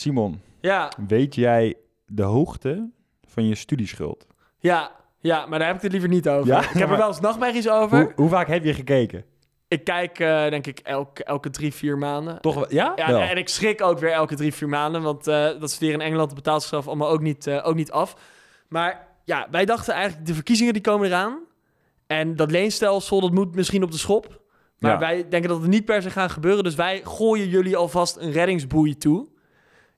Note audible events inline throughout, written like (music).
Simon, Ja, weet jij de hoogte van je studieschuld? ja, ja, maar daar heb ik het liever niet over. Ja, ik heb er wel eens nachtmerries over. Hoe, hoe vaak heb je gekeken? Ik kijk, eh, denk ik, elke, elke drie, vier maanden. Toch wel? Ja? Ja, Wel. en ik schrik ook weer elke drie, vier maanden. Want eh, dat studeren in Engeland betaalt zichzelf allemaal ook niet, eh, ook niet af. Maar ja, wij dachten eigenlijk, de verkiezingen die komen eraan. En dat leenstelsel, dat moet misschien op de schop. Maar Ja. wij denken dat het niet per se gaat gebeuren. Dus wij gooien jullie alvast een reddingsboei toe.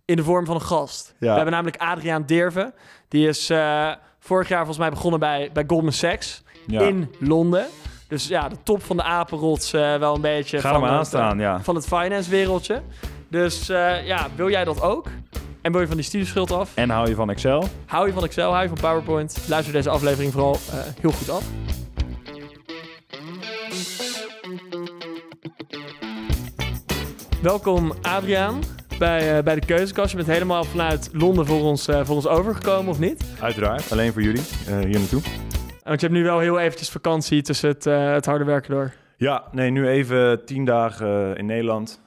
In de vorm van een gast. Ja. We hebben namelijk Adriaan Derven. Die is eh, vorig jaar volgens mij begonnen bij, bij Goldman Sachs Ja. in Londen. Dus ja, de top van de apenrots eh, wel een beetje. Ga van het, aanstaan, ja. van het finance wereldje. Dus eh, ja, wil jij dat ook? En wil je van die studieschuld af? En hou je van Excel? Hou je van Excel, hou je van PowerPoint? Luister deze aflevering vooral eh, heel goed af. Welkom Adriaan bij, eh, bij de keuzekast. Je bent helemaal vanuit Londen voor ons, eh, voor ons overgekomen, of niet? Uiteraard, alleen voor jullie eh, hier naartoe. Want je hebt nu wel heel eventjes vakantie tussen het, het harde werken door. Ja, nee, nu even tien dagen in Nederland.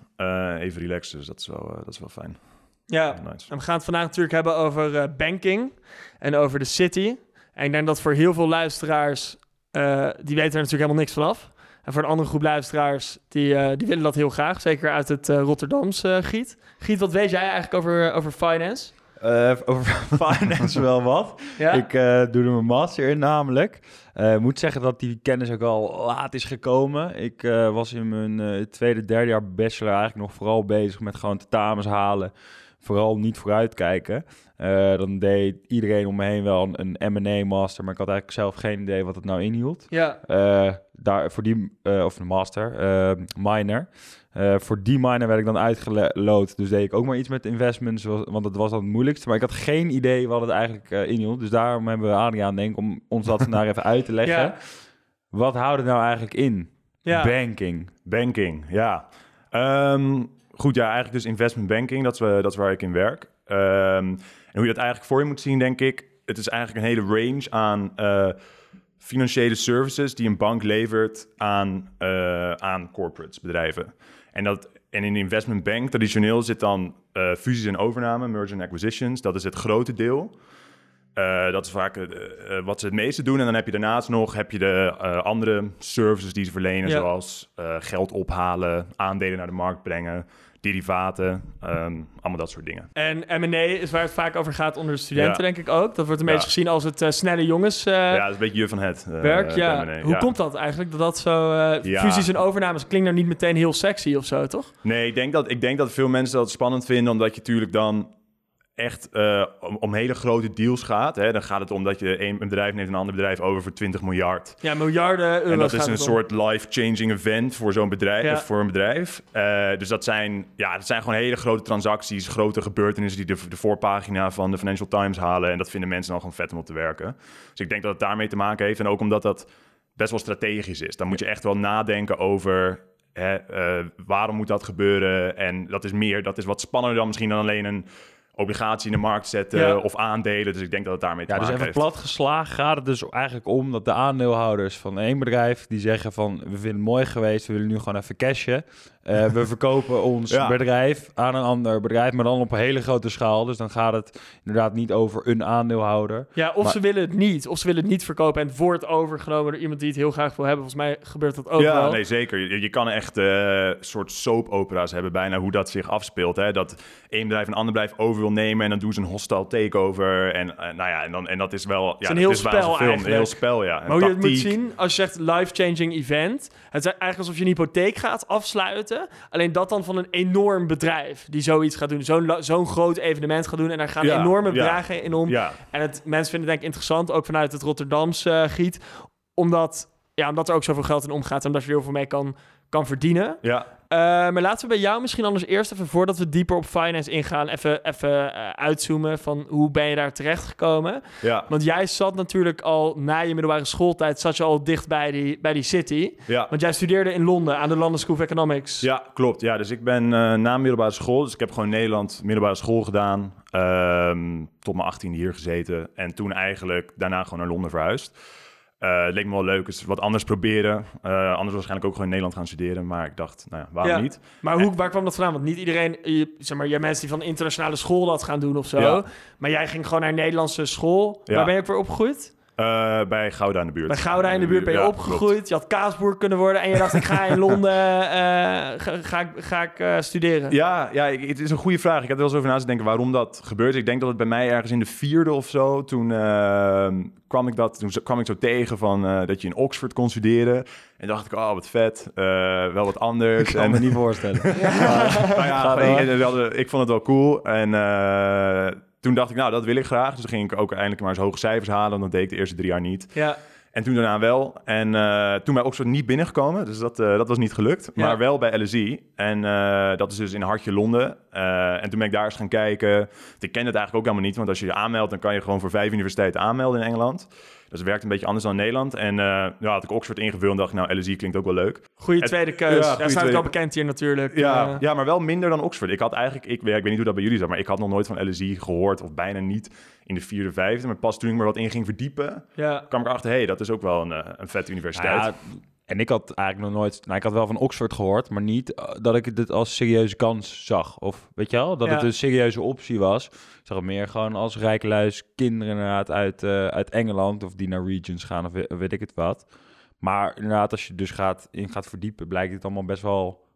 Even relaxen, dus dat is wel, dat is wel fijn. Ja, nice. En we gaan het vandaag natuurlijk hebben over banking en over de city. En ik denk dat voor heel veel luisteraars, die weten er natuurlijk helemaal niks vanaf. En voor een andere groep luisteraars, die, eh, die willen dat heel graag. Zeker uit het eh, Rotterdamse eh, Giet. Giet, wat weet jij eigenlijk over, over finance? Over (laughs) finance wel wat. Ja? Ik doe er mijn master in namelijk. Ik moet zeggen dat die kennis ook al laat is gekomen. Ik was in mijn tweede, derde jaar bachelor eigenlijk nog vooral bezig met gewoon tentamens halen. Vooral niet vooruitkijken. Eh, dan deed iedereen om me heen wel een, een M&A master, maar ik had eigenlijk zelf geen idee wat het nou inhield. ja. Eh, daar, voor die, eh, of een master, minor. Eh, voor die minor werd ik dan uitgeloot. Dus deed ik ook maar iets met investments, wa- want dat was dan het moeilijkste. Maar ik had geen idee wat het eigenlijk inhield. Dus daarom hebben we Adriaan, denk ik, om ons dat vandaag even uit te (laughs) leggen. Ja. Wat houdt het nou eigenlijk in? Ja. Banking. Banking, ja. Ehm, goed, ja, eigenlijk dus investment banking, dat is, wa- dat waar ik in werk. Ehm, en hoe je dat eigenlijk voor je moet zien, denk ik, het is eigenlijk een hele range aan eh, financiële services die een bank levert aan, eh, aan corporates, bedrijven. En, dat, en in de investment bank, traditioneel zit dan eh, fusies en overname, merger and acquisitions, dat is het grote deel. Eh, dat is vaak eh, eh, wat ze het meeste doen. En dan heb je daarnaast nog heb je de andere services die ze verlenen, Ja. zoals geld ophalen, aandelen naar de markt brengen, derivaten, ehm, allemaal dat soort dingen. En M&A is waar het vaak over gaat onder de studenten, Ja. denk ik ook. Dat wordt een Ja. beetje gezien als het snelle jongens ja, dat is een beetje je van het werk. Ja. Hoe komt dat eigenlijk? Dat dat zo... Fusies en overnames klinkt nou niet meteen heel sexy of zo, toch? Nee, ik denk, dat, ik denk dat veel mensen dat spannend vinden, omdat je natuurlijk dan echt eh, om, om hele grote deals gaat. Hè? Dan gaat het om dat je een, bedrijf neemt een ander bedrijf over voor 20 miljard. Ja, miljarden euro's En dat is een soort life-changing event voor zo'n bedrijf, Ja. voor een bedrijf. Eh, dus dat zijn, ja, dat zijn gewoon hele grote transacties, grote gebeurtenissen die de, de voorpagina van de Financial Times halen. En dat vinden mensen dan gewoon vet om op te werken. Dus ik denk dat het daarmee te maken heeft. En ook omdat dat best wel strategisch is. Dan moet je echt wel nadenken over hè, eh, waarom moet dat gebeuren. En dat is meer, dat is wat spannender dan misschien dan alleen een obligatie in de markt zetten Ja. of aandelen. Dus ik denk dat het daarmee te Ja, dus even heeft. plat geslagen gaat het dus eigenlijk om dat de aandeelhouders van één bedrijf die zeggen van we vinden het mooi geweest, we willen nu gewoon even cashen. Eh, we (laughs) verkopen ons Ja. bedrijf aan een ander bedrijf, maar dan op een hele grote schaal. Dus dan gaat het inderdaad niet over een aandeelhouder. Ja, of Maar- ze willen het niet. Of ze willen het niet verkopen en het wordt overgenomen door iemand die het heel graag wil hebben. Volgens mij gebeurt dat ook ja, wel. nee, zeker. Je, je kan echt eh soort soap-opera's hebben, bijna hoe dat zich afspeelt. Hè? Dat één bedrijf een ander bedrijf over wil nemen en dan doen ze een hostile takeover. En, eh, nou ja, en, dan, en dat is wel... Ja, een dat heel is waar als spel een film. Een heel spel, ja. Een Maar hoe je het moet zien, als je zegt life-changing event. Het is eigenlijk alsof je een hypotheek gaat afsluiten. Alleen dat dan van een enorm bedrijf die zoiets gaat doen. Zo'n zo'n groot evenement gaat doen. En daar gaan Ja, enorme ja. bedragen in om. Ja, En het, mensen vinden het denk ik interessant, ook vanuit het Rotterdamse eh, giet. Omdat, ja, omdat er ook zoveel geld in omgaat en omdat je er heel veel mee kan, kan verdienen. ja. Eh, maar laten we bij jou misschien anders eerst even, voordat we dieper op finance ingaan, even, even eh, uitzoomen van hoe ben je daar terechtgekomen? ja, Want jij zat natuurlijk al na je middelbare schooltijd, zat je al dicht bij die, bij die city. ja. Want jij studeerde in Londen aan de London School of Economics. Ja, klopt. Ja, dus ik ben eh, na middelbare school, dus ik heb gewoon Nederland middelbare school gedaan. ehm, tot mijn 18e hier gezeten. En toen eigenlijk daarna gewoon naar Londen verhuisd. Eh, het leek me wel leuk, dus wat anders proberen. Eh, anders waarschijnlijk ook gewoon in Nederland gaan studeren. Maar ik dacht, nou ja, waarom Ja. niet? Maar hoe, waar kwam dat vandaan? Want niet iedereen, je, zeg maar, jij mensen die van internationale school dat gaan doen of zo. Ja. Maar jij ging gewoon naar een Nederlandse school. Waar ben je ook weer opgegroeid? Eh, bij Gouda in de buurt. Bij Gouda in de buurt ben je Ja, opgegroeid. Je had kaasboer kunnen worden. En je dacht, ik ga in (laughs) Londen eh, ga, ga, ik- ga ik eh, studeren. Ja, ja ik- het is een goede vraag. Ik heb er wel eens over na te denken waarom dat gebeurt. Ik denk dat het bij mij ergens in de vierde of zo, toen, eh, kwam, ik dat, toen kwam ik zo tegen van, eh, dat je in Oxford kon studeren. En dacht ik, oh wat vet, eh, wel wat anders. Ik kan en, me niet voorstellen. (laughs) nou ja, ik, ik- vond het wel cool. En eh, toen dacht ik, nou dat wil ik graag. Dus dan ging ik ook eindelijk maar eens hoge cijfers halen. Want dat deed ik de eerste drie jaar niet. Ja. En toen daarna wel. En eh, toen bij Oxford niet binnengekomen. Dus dat, eh, dat was niet gelukt. Ja. Maar wel bij LSE. En eh, dat is dus in Hartje Londen. Eh, en toen ben ik daar eens gaan kijken. Ik ken het eigenlijk ook helemaal niet. Want als je je aanmeldt, dan kan je gewoon voor vijf universiteiten aanmelden in Engeland. Dus het werkt een beetje anders dan in Nederland. En eh ja, had ik Oxford ingevuld en dacht nou, LSE klinkt ook wel leuk. Goede tweede keus. ja, Ja, tweede- al bekend hier natuurlijk. Ja, Eh, ja, maar wel minder dan Oxford. Ik had eigenlijk, ik, ik weet niet hoe dat bij jullie zat, maar ik had nog nooit van LSE gehoord. Of bijna niet in de vierde, vijfde. Maar pas toen ik me wat in ging verdiepen, ja. kwam ik erachter, hé, hey, dat is ook wel een, een vette universiteit. Ja, en ik had eigenlijk nog nooit... Nou, ik had wel van Oxford gehoord, maar niet eh, dat ik dit als serieuze kans zag. Of weet je wel, dat Ja. het een serieuze optie was. Ik zag het meer gewoon als rijkeluis kinderen inderdaad uit, eh, uit Engeland... of die naar regions gaan of we- weet ik het wat. Maar inderdaad, als je dus gaat, in gaat verdiepen... blijkt het allemaal best wel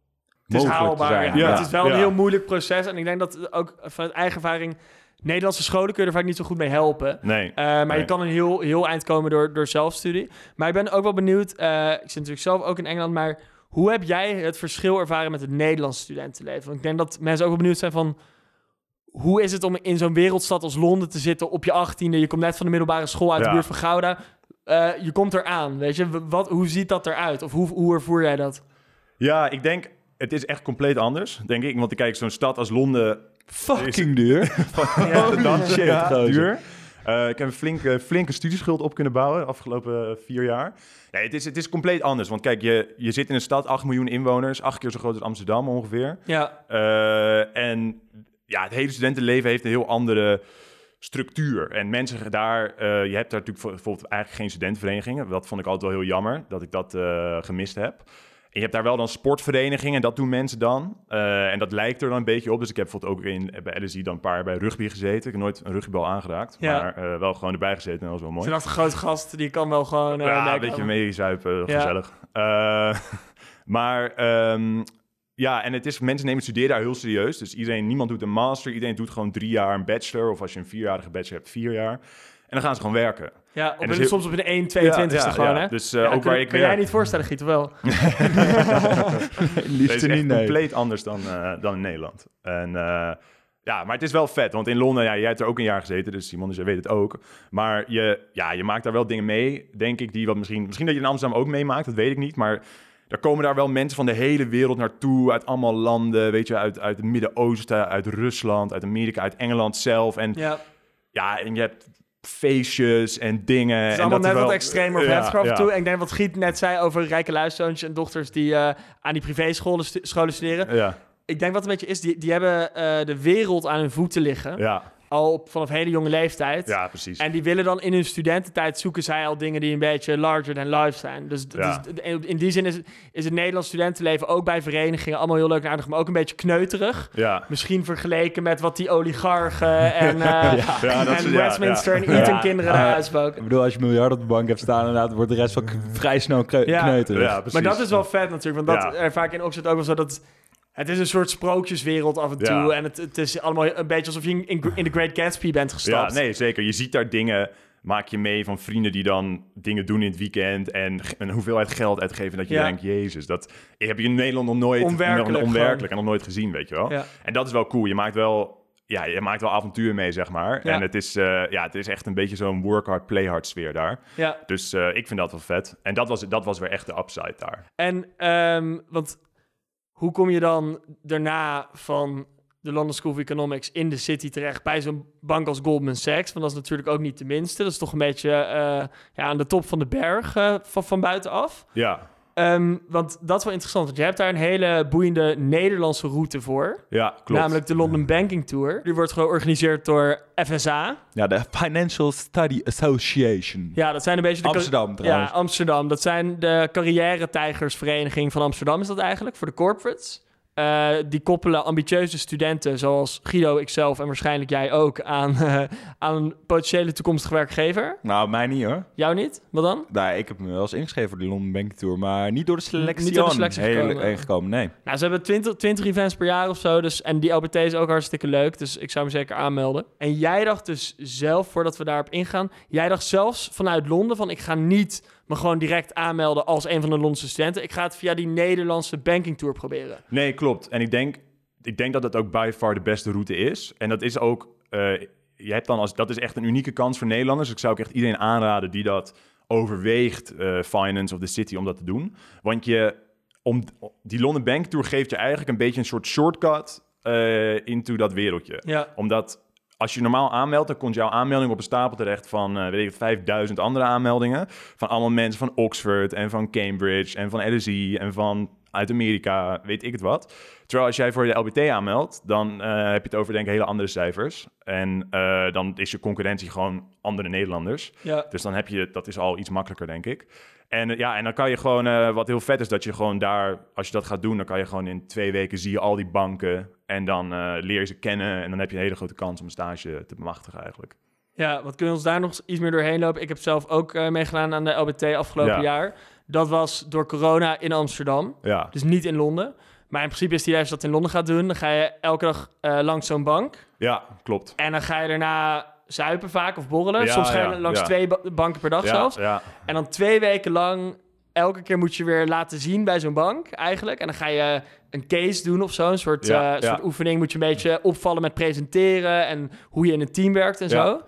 Het is mogelijk haalbaar. te zijn. ja. Ja. Het is wel een Ja. heel moeilijk proces. En ik denk dat ook vanuit eigen ervaring... Nederlandse scholen kun je er vaak niet zo goed mee helpen. nee. Eh, maar Nee. je kan een heel, heel eind komen door, door zelfstudie. Maar ik ben ook wel benieuwd... eh, ik zit natuurlijk zelf ook in Engeland, maar... Hoe heb jij het verschil ervaren met het Nederlandse studentenleven? Want ik denk dat mensen ook wel benieuwd zijn van... Hoe is het om in zo'n wereldstad als Londen te zitten op je achttiende? Je komt net van de middelbare school uit de buurt van Gouda. Eh, je komt eraan, weet je. Wat, hoe ziet dat eruit? Of hoe, hoe ervoer jij dat? Ja, ik denk, het is echt compleet anders, denk ik. Want ik kijk, zo'n stad als Londen... Fucking duur. (laughs) Ja. dan shit, ja, gozer. duur. Eh, ik heb een flinke, flinke studieschuld op kunnen bouwen de afgelopen eh, vier jaar. Nee, het is, het is compleet anders. Want kijk, je, je zit in een stad, 8 miljoen inwoners, acht keer zo groot als Amsterdam ongeveer. Ja, Eh, en ja, het hele studentenleven heeft een heel andere structuur. En mensen daar, eh, je hebt daar natuurlijk voor- bijvoorbeeld eigenlijk geen studentenverenigingen. Dat vond ik altijd wel heel jammer, dat ik dat eh, gemist heb. Je hebt daar wel dan sportverenigingen, en dat doen mensen dan. Eh, en dat lijkt er dan een beetje op. Dus ik heb bijvoorbeeld ook in, bij LSI dan een paar bij rugby gezeten. Ik heb nooit een rugbybal aangeraakt, Ja. maar eh, wel gewoon erbij gezeten. En dat was wel mooi. zo'n grote gast, die kan wel gewoon... eh, Ja, een beetje meezuipen, gezellig. (laughs) Maar ehm, ja, en het is, mensen nemen het studeren daar heel serieus. Dus iedereen, niemand doet een master, iedereen doet gewoon drie jaar een bachelor. Of als je een vierjarige bachelor hebt, vier jaar. En dan gaan ze gewoon werken. Ja, op En een, dus- soms op een 1, 22ste Ja, ja, gewoon, ja. hè? Dus eh, Ja, ook kun, waar ik kun jij niet voorstellen, Giet, wel? (laughs) Het Liefst niet, nee. compleet anders dan, eh, dan in Nederland. En eh, ja, maar het is wel vet. Want in Londen, ja, jij hebt er ook een jaar gezeten, dus Simon, dus jij weet het ook. Maar je, ja, je maakt daar wel dingen mee, denk ik, die wat misschien... Misschien dat je in Amsterdam ook meemaakt, dat weet ik niet. Maar er komen daar wel mensen van de hele wereld naartoe, uit allemaal landen, weet je, uit, uit het Midden-Oosten, uit Rusland, uit Amerika, uit Engeland zelf. En ja, Ja, en je hebt feestjes en dingen. het is en allemaal dat net wel- wat extremer Ja, heftiger af en ja. toe. En ik denk wat Giet net zei over rijke luiszoontjes en dochters die eh, aan die privéscholen stu- scholen studeren. Ja, Ik denk wat een beetje is, die, die hebben eh, de wereld aan hun voeten liggen. ja, Al op, vanaf hele jonge leeftijd. ja, precies. En die willen dan in hun studententijd zoeken zij al dingen die een beetje larger than life zijn. Dus, Ja. dus in die zin is, is het Nederlands studentenleven ook bij verenigingen allemaal heel leuk en aardig, maar ook een beetje kneuterig. ja. Misschien vergeleken met wat die oligarchen (laughs) en, eh, Ja, dat en is- ja, Westminster ja. en Eton Ja. kinderen daar Ik bedoel, als je miljard op de bank hebt staan, inderdaad, wordt de rest wel k- vrij snel kneuterig. Ja, precies. Maar dat is wel vet natuurlijk, want dat Ja. er vaak in Oxford ook wel zo dat... Het is een soort sprookjeswereld af en toe. Ja. En het, het is allemaal een beetje alsof je in, in, The Great Gatsby bent Ja, gestapt. nee, zeker. Je ziet daar dingen, maak je mee van vrienden die dan dingen doen in het weekend en een hoeveelheid geld uitgeven dat je Ja. denkt, jezus, dat heb je in Nederland nog nooit, Onwerkelijk onwerkelijk en nog nooit gezien, weet je wel. Ja. En dat is wel cool. Je maakt wel, ja, je maakt wel avontuur mee, zeg maar. Ja. En het is, eh, ja, het is echt een beetje zo'n work hard, play hard sfeer daar. Ja. Dus eh, ik vind dat wel vet. En dat was, dat was weer echt de upside daar. En, ehm, want hoe kom je dan daarna van de London School of Economics in de city terecht bij zo'n bank als Goldman Sachs? Want dat is natuurlijk ook niet de minste. Dat is toch een beetje eh, ja, aan de top van de berg eh, van, van buitenaf. Ja, Ehm, want dat is wel interessant, want je hebt daar een hele boeiende Nederlandse route voor. Ja, klopt. Namelijk de London Banking Tour. Die wordt georganiseerd door FSA. Ja, de Financial Study Association. Ja, dat zijn een beetje de... Amsterdam trouwens. Ja, Amsterdam. Dat zijn de carrière-tijgersvereniging van Amsterdam is dat eigenlijk, voor de corporates. Eh, die koppelen ambitieuze studenten, zoals Guido, ikzelf en waarschijnlijk jij ook, aan, eh, aan een potentiële toekomstige werkgever. Nou, mij niet hoor. Jou niet? Wat dan? Nou, ik heb me wel eens ingeschreven voor die London Bank Tour, maar niet door de selectie, Niet door de selectie heen- gekomen. heen gekomen. Nee. Nou, ze hebben 20, 20 events per jaar of zo. Dus, en die LBT is ook hartstikke leuk. Dus ik zou me zeker aanmelden. En jij dacht dus zelf, voordat we daarop ingaan... Jij dacht zelfs vanuit Londen van... ik ga niet me gewoon direct aanmelden als een van de Londense studenten. Ik ga het via die Nederlandse banking tour proberen. Nee, klopt. En ik denk, ik denk dat het ook by far de beste route is. En dat is ook, eh, je hebt dan als, dat is echt een unieke kans voor Nederlanders. Ik zou ook echt iedereen aanraden die dat overweegt, eh, Finance of the City, om dat te doen. Want je, om, die London Bank Tour geeft je eigenlijk een beetje een soort shortcut eh, into dat wereldje. Ja. Omdat als je normaal aanmeldt, dan komt jouw aanmelding op een stapel terecht van, eh, weet ik het, 5000 andere aanmeldingen. Van allemaal mensen van Oxford en van Cambridge en van LSE en van uit Amerika, weet ik het wat. Terwijl als jij voor de LBT aanmeldt, dan eh, heb je het over denk ik hele andere cijfers. En eh, dan is je concurrentie gewoon andere Nederlanders. Ja. Dus dan heb je, dat is al iets makkelijker, denk ik. En eh, ja, en dan kan je gewoon, eh, wat heel vet is, dat je gewoon daar, als je dat gaat doen, dan kan je gewoon in twee weken zie je al die banken. En dan eh, leer je ze kennen en dan heb je een hele grote kans om een stage te bemachtigen eigenlijk. Ja, wat kunnen we ons daar nog iets meer doorheen lopen? Ik heb zelf ook meegedaan aan de LBT afgelopen Ja. jaar. Dat was door corona in Amsterdam. Ja, Dus niet in Londen. Maar in principe is die je dat in Londen gaat doen, dan ga je elke dag langs zo'n bank. ja klopt. En dan ga je daarna zuipen vaak of borrelen. Ja, Soms ja, langs ja. twee ba- banken per dag zelfs. En dan twee weken lang, elke keer moet je weer laten zien bij zo'n bank eigenlijk. En dan ga je een case doen of zo. Een soort, eh, soort oefening moet je een beetje opvallen met presenteren. En hoe je in een team werkt en zo.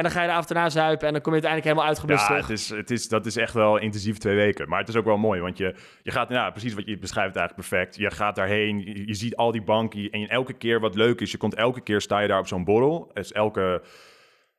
En dan ga je de avond daarna zuipen en dan kom je uiteindelijk helemaal uitgeblust Ja, terug. het is, het is, dat is echt wel intensief twee weken. Maar het is ook wel mooi, want je, je gaat, ja, precies wat je beschrijft eigenlijk perfect. Je gaat daarheen, je, je ziet al die banken en elke keer wat leuk is, je komt elke keer sta je daar op zo'n borrel. Dus elke,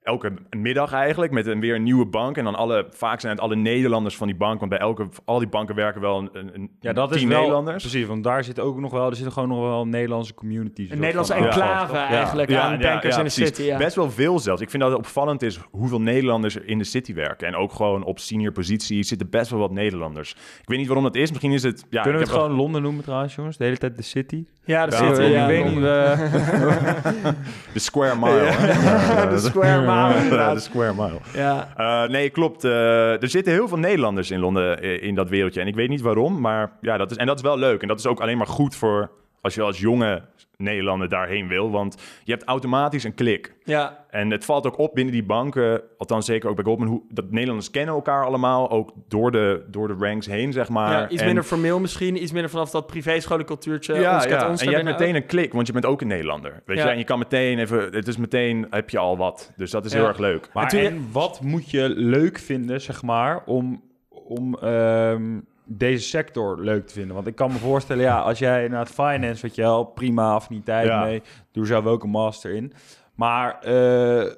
elke middag eigenlijk met een, weer een nieuwe bank. En dan alle, vaak zijn het alle Nederlanders van die bank, want bij elke, al die banken werken wel een, een Ja, dat is wel... Nederlanders. Precies, want daar zit ook nog wel... Er zitten gewoon nog wel Nederlandse communities. Een Nederlandse enclave eigenlijk aan bankers in de precies. city. Ja. Best wel veel zelfs. Ik vind dat het opvallend is hoeveel Nederlanders er in de city werken. En ook gewoon op senior positie zitten best wel wat Nederlanders. Ik weet niet waarom dat is. Misschien is het... Ja, Kunnen we ik het heb gewoon Londen noemen trouwens, jongens? De hele tijd de city? Ja, de Ja, city. ik ja, ik weet niet... Londen. eh, (laughs) De square mile. hè? (laughs) de square mile, (laughs) Ja, de square mile. Ja. Eh, nee, klopt. Eh, er zitten heel veel Nederlanders in Londen eh, in dat wereldje. En ik weet niet waarom, maar ja, dat is, en dat is wel leuk. En dat is ook alleen maar goed voor als je als jonge Nederlander daarheen wil. Want je hebt automatisch een klik. ja. En het valt ook op binnen die banken, althans zeker ook bij Goldman, hoe, dat Nederlanders kennen elkaar allemaal, ook door de, door de ranks heen, zeg maar. ja, iets En- minder formeel misschien. Iets minder vanaf dat privéscholencultuurtje. ja, ons ja. ons en je hebt meteen een klik, want je bent ook een Nederlander. Weet Ja. je, en je kan meteen even, het is meteen, heb je al wat. Dus dat is heel erg leuk. Maar En wat moet je leuk vinden, zeg maar, om, om ehm, deze sector leuk te vinden? Want ik kan me voorstellen, ja, als jij naar het finance, weet je wel, prima affiniteit Ja. mee, doe zelf ook een master in. Maar eh,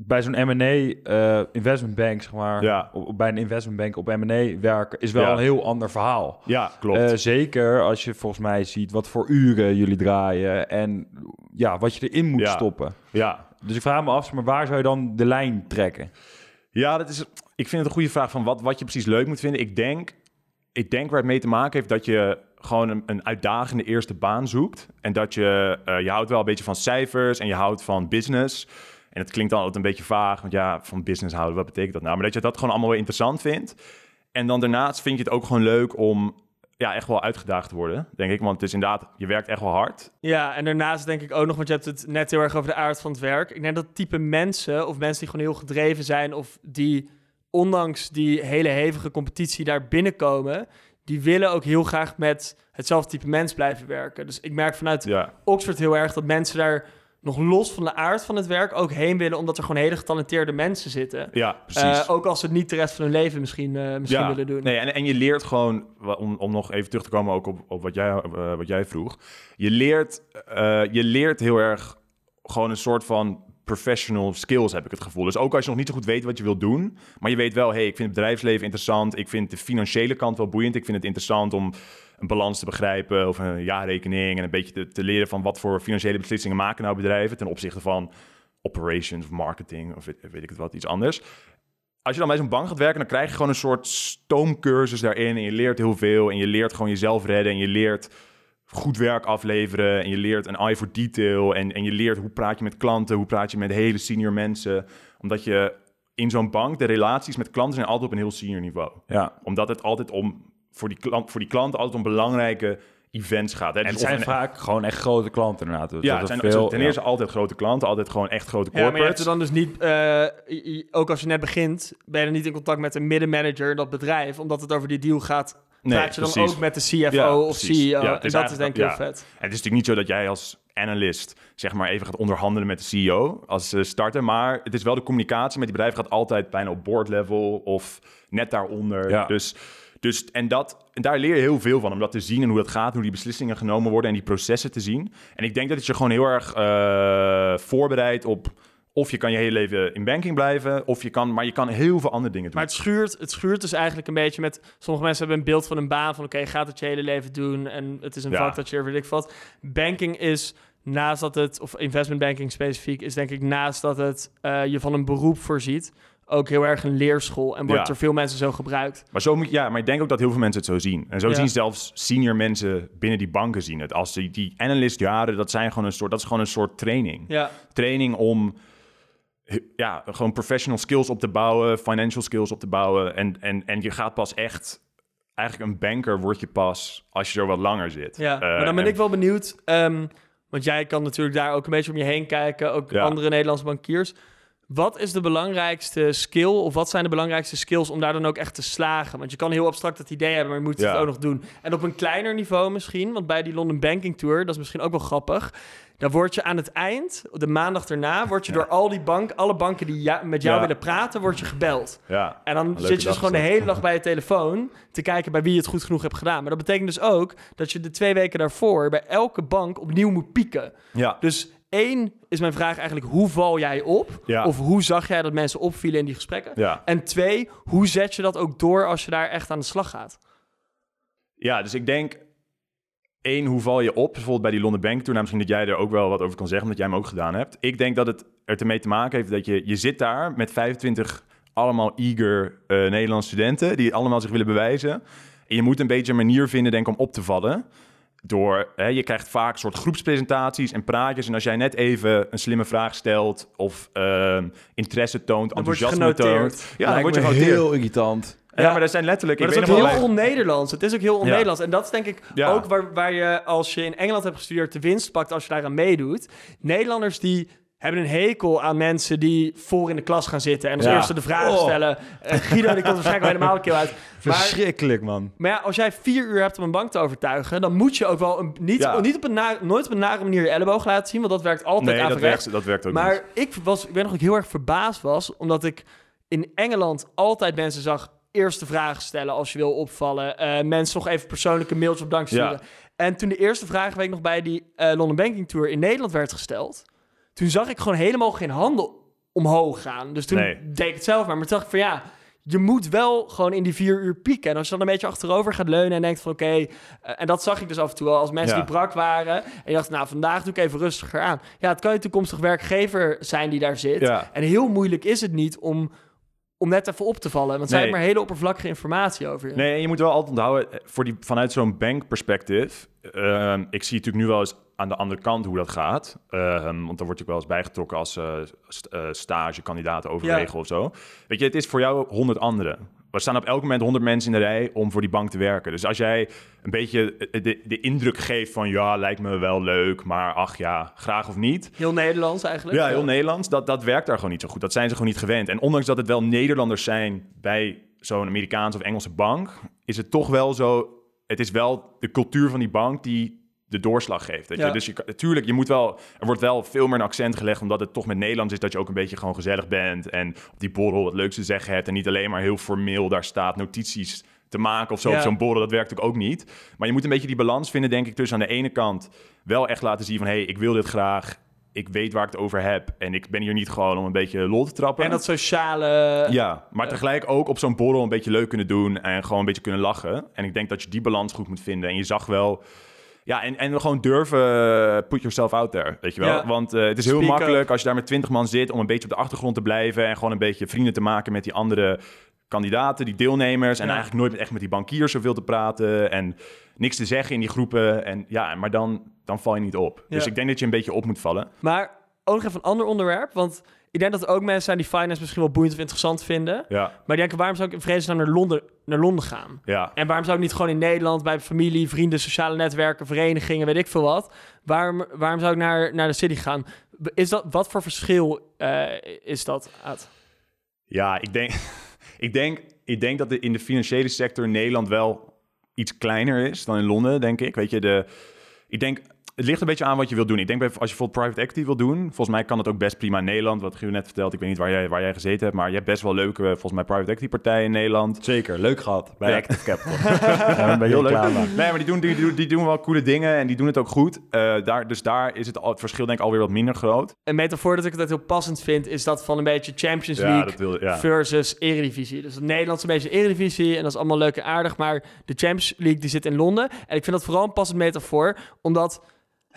bij zo'n M&A eh, investment bank, zeg maar, Ja. op, bij een investment bank op M&A werken, is wel Ja. een heel ander verhaal. Ja, klopt. Eh, zeker als je volgens mij ziet wat voor uren jullie draaien en ja, wat je erin moet Ja. stoppen. ja. Dus ik vraag me af, maar waar zou je dan de lijn trekken? Ja, dat is, ik vind het een goede vraag van wat, wat je precies leuk moet vinden. Ik denk, ik denk waar het mee te maken heeft dat je gewoon een, een uitdagende eerste baan zoekt. En dat je, eh, je houdt wel een beetje van cijfers en je houdt van business. En het klinkt altijd een beetje vaag, want ja, van business houden, wat betekent dat nou? Maar dat je dat gewoon allemaal weer interessant vindt. En dan daarnaast vind je het ook gewoon leuk om ja, echt wel uitgedaagd te worden, denk ik. Want het is inderdaad, je werkt echt wel hard. Ja, en daarnaast denk ik ook nog, want je hebt het net heel erg over de aard van het werk. Ik denk dat type mensen, of mensen die gewoon heel gedreven zijn, of die ondanks die hele hevige competitie daar binnenkomen, die willen ook heel graag met hetzelfde type mens blijven werken. Dus ik merk vanuit Ja, Oxford heel erg dat mensen daar nog los van de aard van het werk ook heen willen, omdat er gewoon hele getalenteerde mensen zitten. ja precies. Eh, ook als ze het niet de rest van hun leven misschien, eh, misschien willen doen. Nee, en, en je leert gewoon, om, om nog even terug te komen ook op, op wat, jij, eh, wat jij vroeg. Je leert, je leert heel erg gewoon een soort van professional skills, heb ik het gevoel. Dus ook als je nog niet zo goed weet wat je wilt doen, maar je weet wel, hey, ik vind het bedrijfsleven interessant, ik vind de financiële kant wel boeiend, ik vind het interessant om een balans te begrijpen of een jaarrekening en een beetje te, leren van wat voor financiële beslissingen maken nou bedrijven ten opzichte van operations of marketing of weet, weet ik het wat, iets anders. Als je dan bij zo'n bank gaat werken, dan krijg je gewoon een soort stoomcursus daarin en je leert heel veel en je leert gewoon jezelf redden en je leert goed werk afleveren en je leert een eye for detail en, en je leert hoe praat je met klanten, hoe praat je met hele senior mensen, omdat je in zo'n bank de relaties met klanten zijn altijd op een heel senior niveau. Ja. Omdat het altijd om voor die klant voor die klanten altijd om belangrijke events gaat. Hè? En Dus het zijn een- vaak gewoon echt grote klanten inderdaad. Dus ja, dat het zijn veel, ten ja. eerste altijd grote klanten, altijd gewoon echt grote Ja, maar je hebt corporates. er dan dus niet, eh, ook als je net begint, ben je dan niet in contact met een middenmanager, dat bedrijf, omdat het over die deal gaat. Nee, praat je dan precies. ook met de CFO Ja, of precies. CEO? Ja, het en is dat is denk ik heel vet. En het is natuurlijk niet zo dat jij als analist zeg maar even gaat onderhandelen met de CEO als eh, starter, maar het is wel de communicatie met die bedrijven gaat altijd bijna op board level of net daaronder. Ja. Dus, dus en dat en daar leer je heel veel van om dat te zien en hoe dat gaat, hoe die beslissingen genomen worden en die processen te zien. En ik denk dat het je gewoon heel erg eh, voorbereidt op of je kan je hele leven in banking blijven, of je kan, maar je kan heel veel andere dingen doen. Maar het schuurt, het schuurt dus eigenlijk een beetje met... Sommige mensen hebben een beeld van een baan van... oké, je gaat het je hele leven doen en het is een Ja. vak dat je er weet ik wat. Banking is naast dat het... of investment banking specifiek... is denk ik naast dat het eh, je van een beroep voorziet... ook heel erg een leerschool en wordt Ja. door veel mensen zo gebruikt. Maar, zo moet, ja, maar ik denk ook dat heel veel mensen het zo zien. En zo Ja. zien zelfs senior mensen binnen die banken zien het. Als die, die analystjaren, dat zijn gewoon een soort, dat is gewoon een soort training. Ja, Training om ja, gewoon professional skills op te bouwen, financial skills op te bouwen. En, en, en je gaat pas echt, eigenlijk een banker word je pas als je er wat langer zit. ja. Eh, maar dan ben en- ik wel benieuwd... ehm, want jij kan natuurlijk daar ook een beetje om je heen kijken... ook Ja. andere Nederlandse bankiers... Wat is de belangrijkste skill of wat zijn de belangrijkste skills om daar dan ook echt te slagen? Want je kan heel abstract het idee hebben, maar je moet Ja. het ook nog doen. En op een kleiner niveau misschien, want bij die London Banking Tour, dat is misschien ook wel grappig. Dan word je aan het eind, de maandag erna, word je Ja. door al die bank, alle banken die ja- met jou willen praten, word je gebeld. Ja, En dan leuke zit je dus gewoon de hele dag bij je telefoon te kijken bij wie je het goed genoeg hebt gedaan. Maar dat betekent dus ook dat je de twee weken daarvoor bij elke bank opnieuw moet pieken. ja. Dus één is mijn vraag eigenlijk, hoe val jij op? Ja. Of hoe zag jij dat mensen opvielen in die gesprekken? ja. En twee, hoe zet je dat ook door als je daar echt aan de slag gaat? Ja, dus ik denk... één, hoe val je op? Bijvoorbeeld bij die London Bank Tour. Nou, misschien dat jij er ook wel wat over kan zeggen, omdat jij hem ook gedaan hebt. Ik denk dat het er ermee te maken heeft dat je... Je zit daar met 25 allemaal eager eh, Nederlandse studenten... die allemaal zich willen bewijzen. En je moet een beetje een manier vinden, denk ik, om op te vallen... Door, hè, je krijgt vaak soort groepspresentaties en praatjes. En als jij net even een slimme vraag stelt of ehm, interesse toont, Dan word je enthousiasme genoteerd. toont. Ja, dan word je genoteerd. heel irritant. Ja, maar dat zijn letterlijk... Maar ik dat is ook heel on-Nederlands. Het is ook heel on-Nederlands. En dat is denk ik Ja. ook waar, waar je, als je in Engeland hebt gestudeerd, de winst pakt als je daaraan meedoet. Nederlanders die hebben een hekel aan mensen die voor in de klas gaan zitten en als Ja. eerste de vragen Oh. stellen. Eh, Guido, die komt waarschijnlijk helemaal een keer uit. (laughs) Maar, Verschrikkelijk, man. maar ja, als jij vier uur hebt om een bank te overtuigen, dan moet je ook wel een, niet, Ja. niet op een na- nooit op een nare manier je elleboog laten zien, want dat werkt altijd Nee, dat werkt, dat werkt ook Maar niet. ik, was, ik weet nog dat ik heel erg verbaasd was, omdat ik in Engeland altijd mensen zag eerste vragen stellen als je wil opvallen. Eh, mensen nog even persoonlijke mailtjes op dank sturen. Ja. En toen de eerste vraag weet ik nog bij die eh, London Banking Tour in Nederland werd gesteld, toen zag ik gewoon helemaal geen handen omhoog gaan. Dus toen Nee. deed ik het zelf maar. Maar toen dacht ik van ja, je moet wel gewoon in die vier uur pieken. En als je dan een beetje achterover gaat leunen en denkt van oké... eh, en dat zag ik dus af en toe wel als mensen Ja. die brak waren. En je dacht, nou vandaag doe ik even rustiger aan. Ja, het kan je toekomstig werkgever zijn die daar zit. Ja. En heel moeilijk is het niet om, om net even op te vallen. Want zij Nee. hebben maar hele oppervlakkige informatie over je. Nee, en je moet wel altijd onthouden, eh, voor die, vanuit zo'n bankperspectief... ehm ik zie natuurlijk nu wel eens aan de andere kant hoe dat gaat. Ehm, want dan word ook wel eens bijgetrokken als eh st eh, stagekandidaat overwegen Ja. of zo. Weet je, het is voor jou honderd anderen. Er staan op elk moment honderd mensen in de rij om voor die bank te werken. Dus als jij een beetje eh, de, de indruk geeft van... ja, lijkt me wel leuk, maar ach ja, graag of niet... Heel Nederlands eigenlijk. Ja, heel Nederlands. Dat, dat werkt daar gewoon niet zo goed. Dat zijn ze gewoon niet gewend. En ondanks dat het wel Nederlanders zijn bij zo'n Amerikaanse of Engelse bank, is het toch wel zo. Het is wel de cultuur van die bank die de doorslag geeft. Weet je? Ja. Dus je, natuurlijk, je moet wel, er wordt wel veel meer een accent gelegd, omdat het toch met Nederlands is dat je ook een beetje gewoon gezellig bent en op die borrel wat leuks te zeggen hebt en niet alleen maar heel formeel daar staat notities te maken of zo Ja. op zo'n borrel. Dat werkt ook niet. Maar je moet een beetje die balans vinden, denk ik, tussen aan de ene kant wel echt laten zien van, hé, hey, ik wil dit graag. ik weet waar ik het over heb. En ik ben hier niet gewoon om een beetje lol te trappen. En dat sociale... Ja, maar tegelijk ook op zo'n borrel een beetje leuk kunnen doen en gewoon een beetje kunnen lachen. En ik denk dat je die balans goed moet vinden. En je zag wel... Ja, en, en gewoon durven eh, put yourself out there, weet je wel. Ja. Want eh, het is heel Speak makkelijk up. als je daar met twintig man zit... om een beetje op de achtergrond te blijven... en gewoon een beetje vrienden te maken met die andere kandidaten, die deelnemers... en Ja. eigenlijk nooit echt met die bankiers zoveel te praten... en niks te zeggen in die groepen. En ja, maar dan, dan val je niet op. Dus ik denk dat je een beetje op moet vallen. Maar ook nog even een ander onderwerp. Want ik denk dat er ook mensen zijn die finance misschien wel boeiend of interessant vinden. Ja, Maar die denken, waarom zou ik in vredesnaam naar Londen, naar Londen gaan? ja. En waarom zou ik niet gewoon in Nederland bij familie, vrienden, sociale netwerken, verenigingen, weet ik veel wat? Waarom, waarom zou ik naar, naar de city gaan? Is dat, wat voor verschil eh, is dat? Ja, ik denk, (laughs) ik denk, ik denk dat de, in de financiële sector in Nederland wel iets kleiner is dan in Londen, denk ik. Weet je, de, ik denk, het ligt een beetje aan wat je wil doen. Ik denk, bij- als je bijvoorbeeld private equity wil doen, volgens mij kan het ook best prima in Nederland. Wat Guur net vertelt, ik weet niet waar jij, waar jij gezeten hebt, maar je hebt best wel leuke, volgens mij, private equity partijen in Nederland. Zeker, leuk gehad bij Ja. Active Capital. (laughs) Ben Heel leuk. klaar mee. Nee, maar die doen, die, doen- die doen wel coole dingen en die doen het ook goed. Eh, daar, dus daar is het, al, het verschil denk ik alweer wat minder groot. Een metafoor dat ik het heel passend vind, is dat van een beetje Champions Ja, League dat wil ja. versus Eredivisie. Dus het Nederlands een beetje Eredivisie en dat is allemaal leuk en aardig, maar de Champions League die zit in Londen. En ik vind dat vooral een passend metafoor, omdat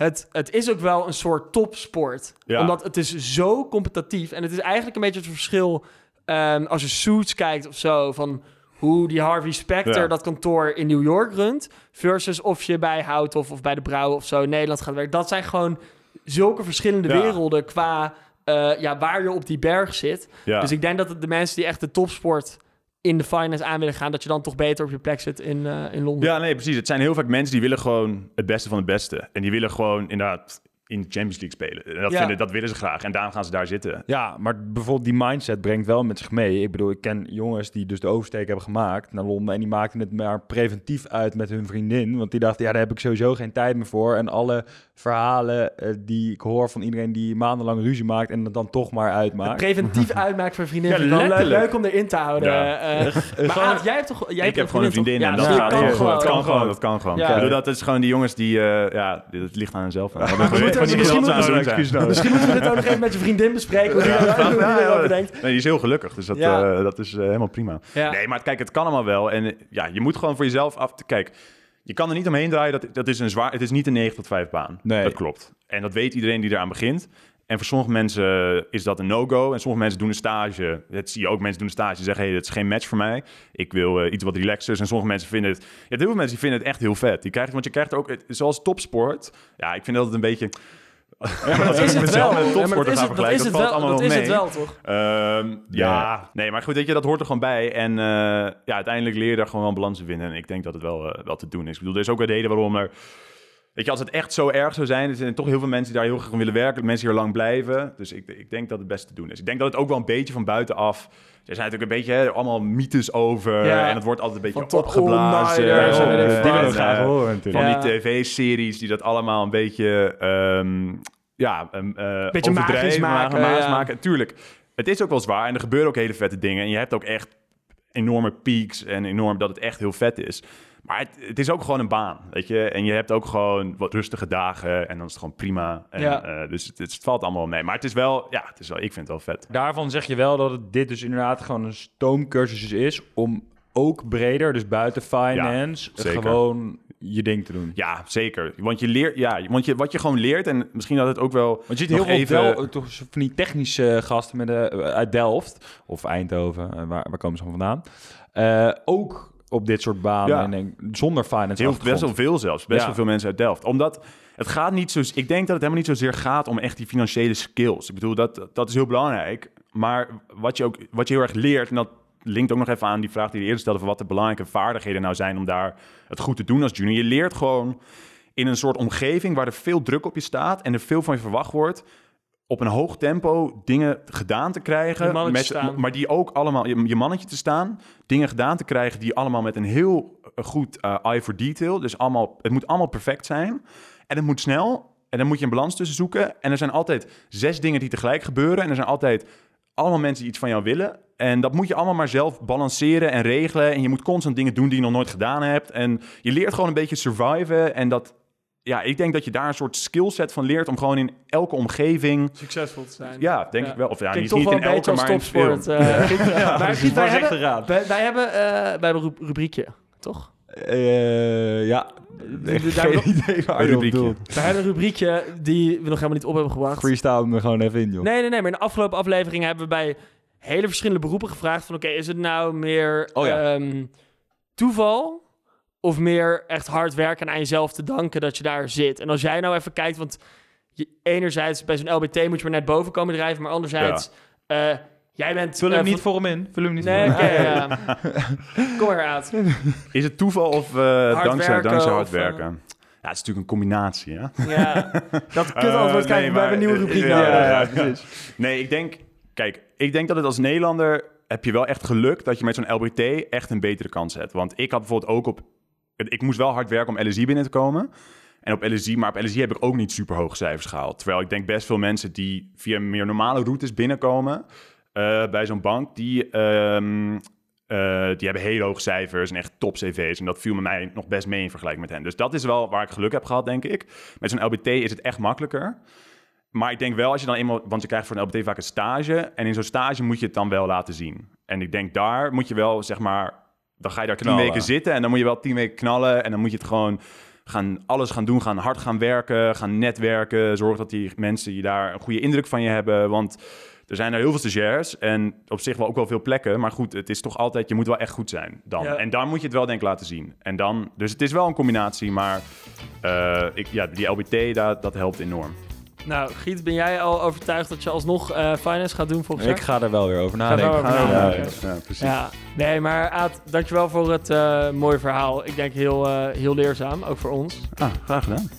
het, het is ook wel een soort topsport. Ja. Omdat het is zo competitief en het is eigenlijk een beetje het verschil ehm, als je Suits kijkt of zo, van hoe die Harvey Specter Ja. dat kantoor in New York runt, versus of je bij Houthof of bij de Brouw of zo in Nederland gaat werken. Dat zijn gewoon zulke verschillende Ja. werelden qua eh, ja, waar je op die berg zit. Ja. Dus ik denk dat het de mensen die echt de topsport in de finance aan willen gaan, dat je dan toch beter op je plek zit in, eh, in Londen. Ja, nee, precies. Het zijn heel vaak mensen die willen gewoon het beste van het beste. En die willen gewoon inderdaad in de Champions League spelen. En dat, Ja. vinden, dat willen ze graag. En daarom gaan ze daar zitten. Ja, maar bijvoorbeeld die mindset brengt wel met zich mee. Ik bedoel, ik ken jongens die dus de oversteek hebben gemaakt naar Londen... en die maakten het maar preventief uit met hun vriendin. Want die dachten, ja, daar heb ik sowieso geen tijd meer voor. En alle verhalen eh, die ik hoor van iedereen die maandenlang ruzie maakt... en het dan toch maar uitmaakt. Preventief (laughs) uitmaken voor vriendin. Ja, leuk om erin te houden. Ja. Eh, maar Aad, jij hebt toch... Jij ik hebt heb gewoon een vriendin toch? en Ja, dat, gaat kan gewoon. Dat kan gewoon, dat kan gewoon. Ja. Ik bedoel, dat is gewoon die jongens die... eh, ja, het ligt aan henzelf. (laughs) Misschien moeten. Misschien moeten we dit ook nog even met je vriendin bespreken. Hoe erover denkt. Nee, die is heel gelukkig, dus dat, Ja. eh, dat is eh, helemaal prima. Ja. Nee, maar kijk, het kan allemaal wel. En eh, ja, je moet gewoon voor jezelf af... Kijk, je kan er niet omheen draaien. Dat, dat is een zwaar, het is niet een 9 tot 5 baan. Nee. Dat klopt. En dat weet iedereen die eraan begint. En voor sommige mensen is dat een no-go. En sommige mensen doen een stage. Dat zie je ook. Mensen doen een stage en zeggen... hey, dit is geen match voor mij. Ik wil eh, iets wat relaxers. En sommige mensen vinden het... Ja, heel veel mensen die vinden het echt heel vet. Die krijgen, want je krijgt ook... Zoals topsport. Ja, ik vind dat het een beetje... (laughs) Dat is het wel. met Ja, topsporter dat is gaan het- dat is dat wel. allemaal Dat is het wel, toch? Ehm, ja. Nee, maar goed, weet je, dat hoort er gewoon bij. En eh, ja, uiteindelijk leer je daar gewoon wel een balans in vinden. En ik denk dat het wel, eh, wel te doen is. Ik bedoel, er is ook een reden waarom er... Weet je, als het echt zo erg zou zijn, er zijn toch heel veel mensen die daar heel graag willen werken. Mensen hier lang blijven. Dus ik, ik denk dat het best te doen is. Ik denk dat het ook wel een beetje van buitenaf... Er zijn natuurlijk een beetje hè, allemaal mythes over. Ja. En het wordt altijd een beetje opgeblazen. Ja, die willen graag horen natuurlijk. van die tv-series die dat allemaal een beetje, ehm, ja, um, eh, Beetje magisch maken, magisch ja. maken. Tuurlijk, het is ook wel zwaar en er gebeuren ook hele vette dingen. En je hebt ook echt enorme peaks en enorm dat het echt heel vet is. Maar het, het is ook gewoon een baan, weet je. En je hebt ook gewoon wat rustige dagen en dan is het gewoon prima. En, Ja. eh, dus het, het valt allemaal mee. Maar het is wel, ja, het is wel, ik vind het wel vet. Daarvan zeg je wel dat het dit dus inderdaad gewoon een stoomcursus is om ook breder, dus buiten finance, gewoon je ding te doen. Ja, zeker. Want je leert, ja, want je, wat je gewoon leert en misschien dat het ook wel. Want je ziet heel veel even- Del- toch van die technische gasten met, de uit Delft of Eindhoven, eh, waar, waar komen ze van vandaan? Eh, ook op dit soort banen, Ja. en denk, zonder finance Heel, best wel veel zelfs. Best Ja. wel veel mensen uit Delft. Omdat het gaat niet zo... Ik denk dat het helemaal niet zozeer gaat om echt die financiële skills. Ik bedoel, dat, dat is heel belangrijk. Maar wat je ook wat je heel erg leert... en dat linkt ook nog even aan die vraag die je eerder stelde... van wat de belangrijke vaardigheden nou zijn... om daar het goed te doen als junior. Je leert gewoon in een soort omgeving... waar er veel druk op je staat... en er veel van je verwacht wordt op een hoog tempo dingen gedaan te krijgen. Staan. Maar die ook allemaal, je, je mannetje te staan, dingen gedaan te krijgen die allemaal met een heel eh, goed eh, eye for detail. Dus allemaal, het moet allemaal perfect zijn. En het moet snel. En dan moet je een balans tussen zoeken. En er zijn altijd zes dingen die tegelijk gebeuren. En er zijn altijd allemaal mensen die iets van jou willen. En dat moet je allemaal maar zelf balanceren en regelen. En je moet constant dingen doen die je nog nooit gedaan hebt. En je leert gewoon een beetje surviven. En dat, ja, ik denk dat je daar een soort skillset van leert om gewoon in elke omgeving... Succesvol te zijn. Ja, denk Ja. ik wel. Of ja, niet, toch niet wel in elke, maar in topsport. veel. eh, maar wij, hebben, aan. wij, wij hebben, eh, wij hebben een ru- rubriekje, toch? Eh, ja, geen idee waar je rubriekje. We hebben een rubriekje die we nog helemaal niet op hebben gebracht. Freestyle er gewoon even in, joh. Nee, nee, nee. Maar in de afgelopen aflevering hebben we bij hele verschillende beroepen gevraagd van... Oké, is het nou meer Oh ja. ehm, toeval of meer echt hard werken en aan jezelf te danken dat je daar zit? En als jij nou even kijkt, want je, enerzijds bij zo'n LBT moet je maar net boven komen drijven, maar anderzijds... eh, jij bent... Vul eh, hem niet van- voor hem in. Vul hem niet Nee, voor hem in. ja. (laughs) Kom maar uit. Is het toeval of eh, dankzij, werken dankzij hard of, eh, werken? Ja, het is natuurlijk een combinatie, hè? Ja, (laughs) dat kut Eh, antwoord krijgen nee, we bij een nieuwe rubriek. ja. Nee, ik denk... Kijk, ik denk dat het als Nederlander... heb je wel echt geluk dat je met zo'n LBT echt een betere kans hebt. Want ik had bijvoorbeeld ook op... Ik moest wel hard werken om LSI binnen te komen. En op LSI, maar op LSI heb ik ook niet super hoge cijfers gehaald. Terwijl ik denk best veel mensen die via meer normale routes binnenkomen... eh, bij zo'n bank, die, ehm, eh, die hebben hele hoge cijfers en echt top cv's. En dat viel met mij nog best mee in vergelijking met hen. Dus dat is wel waar ik geluk heb gehad, denk ik. Met zo'n LBT is het echt makkelijker. Maar ik denk wel, als je dan eenmaal... Want je krijgt voor een LBT vaak een stage. En in zo'n stage moet je het dan wel laten zien. En ik denk, daar moet je wel, zeg maar... Dan ga je daar tien Knallen. weken zitten en dan moet je wel tien weken knallen. En dan moet je het gewoon gaan, alles gaan doen. Gaan hard gaan werken, gaan netwerken. Zorg dat die mensen die daar een goede indruk van je hebben. Want er zijn er heel veel stagiairs en op zich wel ook wel veel plekken. Maar goed, het is toch altijd, je moet wel echt goed zijn dan. Ja. En dan moet je het wel denk ik laten zien. En dan, dus het is wel een combinatie, maar eh, ik, ja, die LBT, dat, dat helpt enorm. Nou, Giet, ben jij al overtuigd dat je alsnog eh, finance gaat doen volgens Ik jaar? ga er wel weer over er nadenken. Ja, ja. Ja, precies. Ja, nee, maar Aad, dankjewel voor het eh, mooie verhaal. Ik denk heel, eh, heel leerzaam, ook voor ons. Ah, graag gedaan.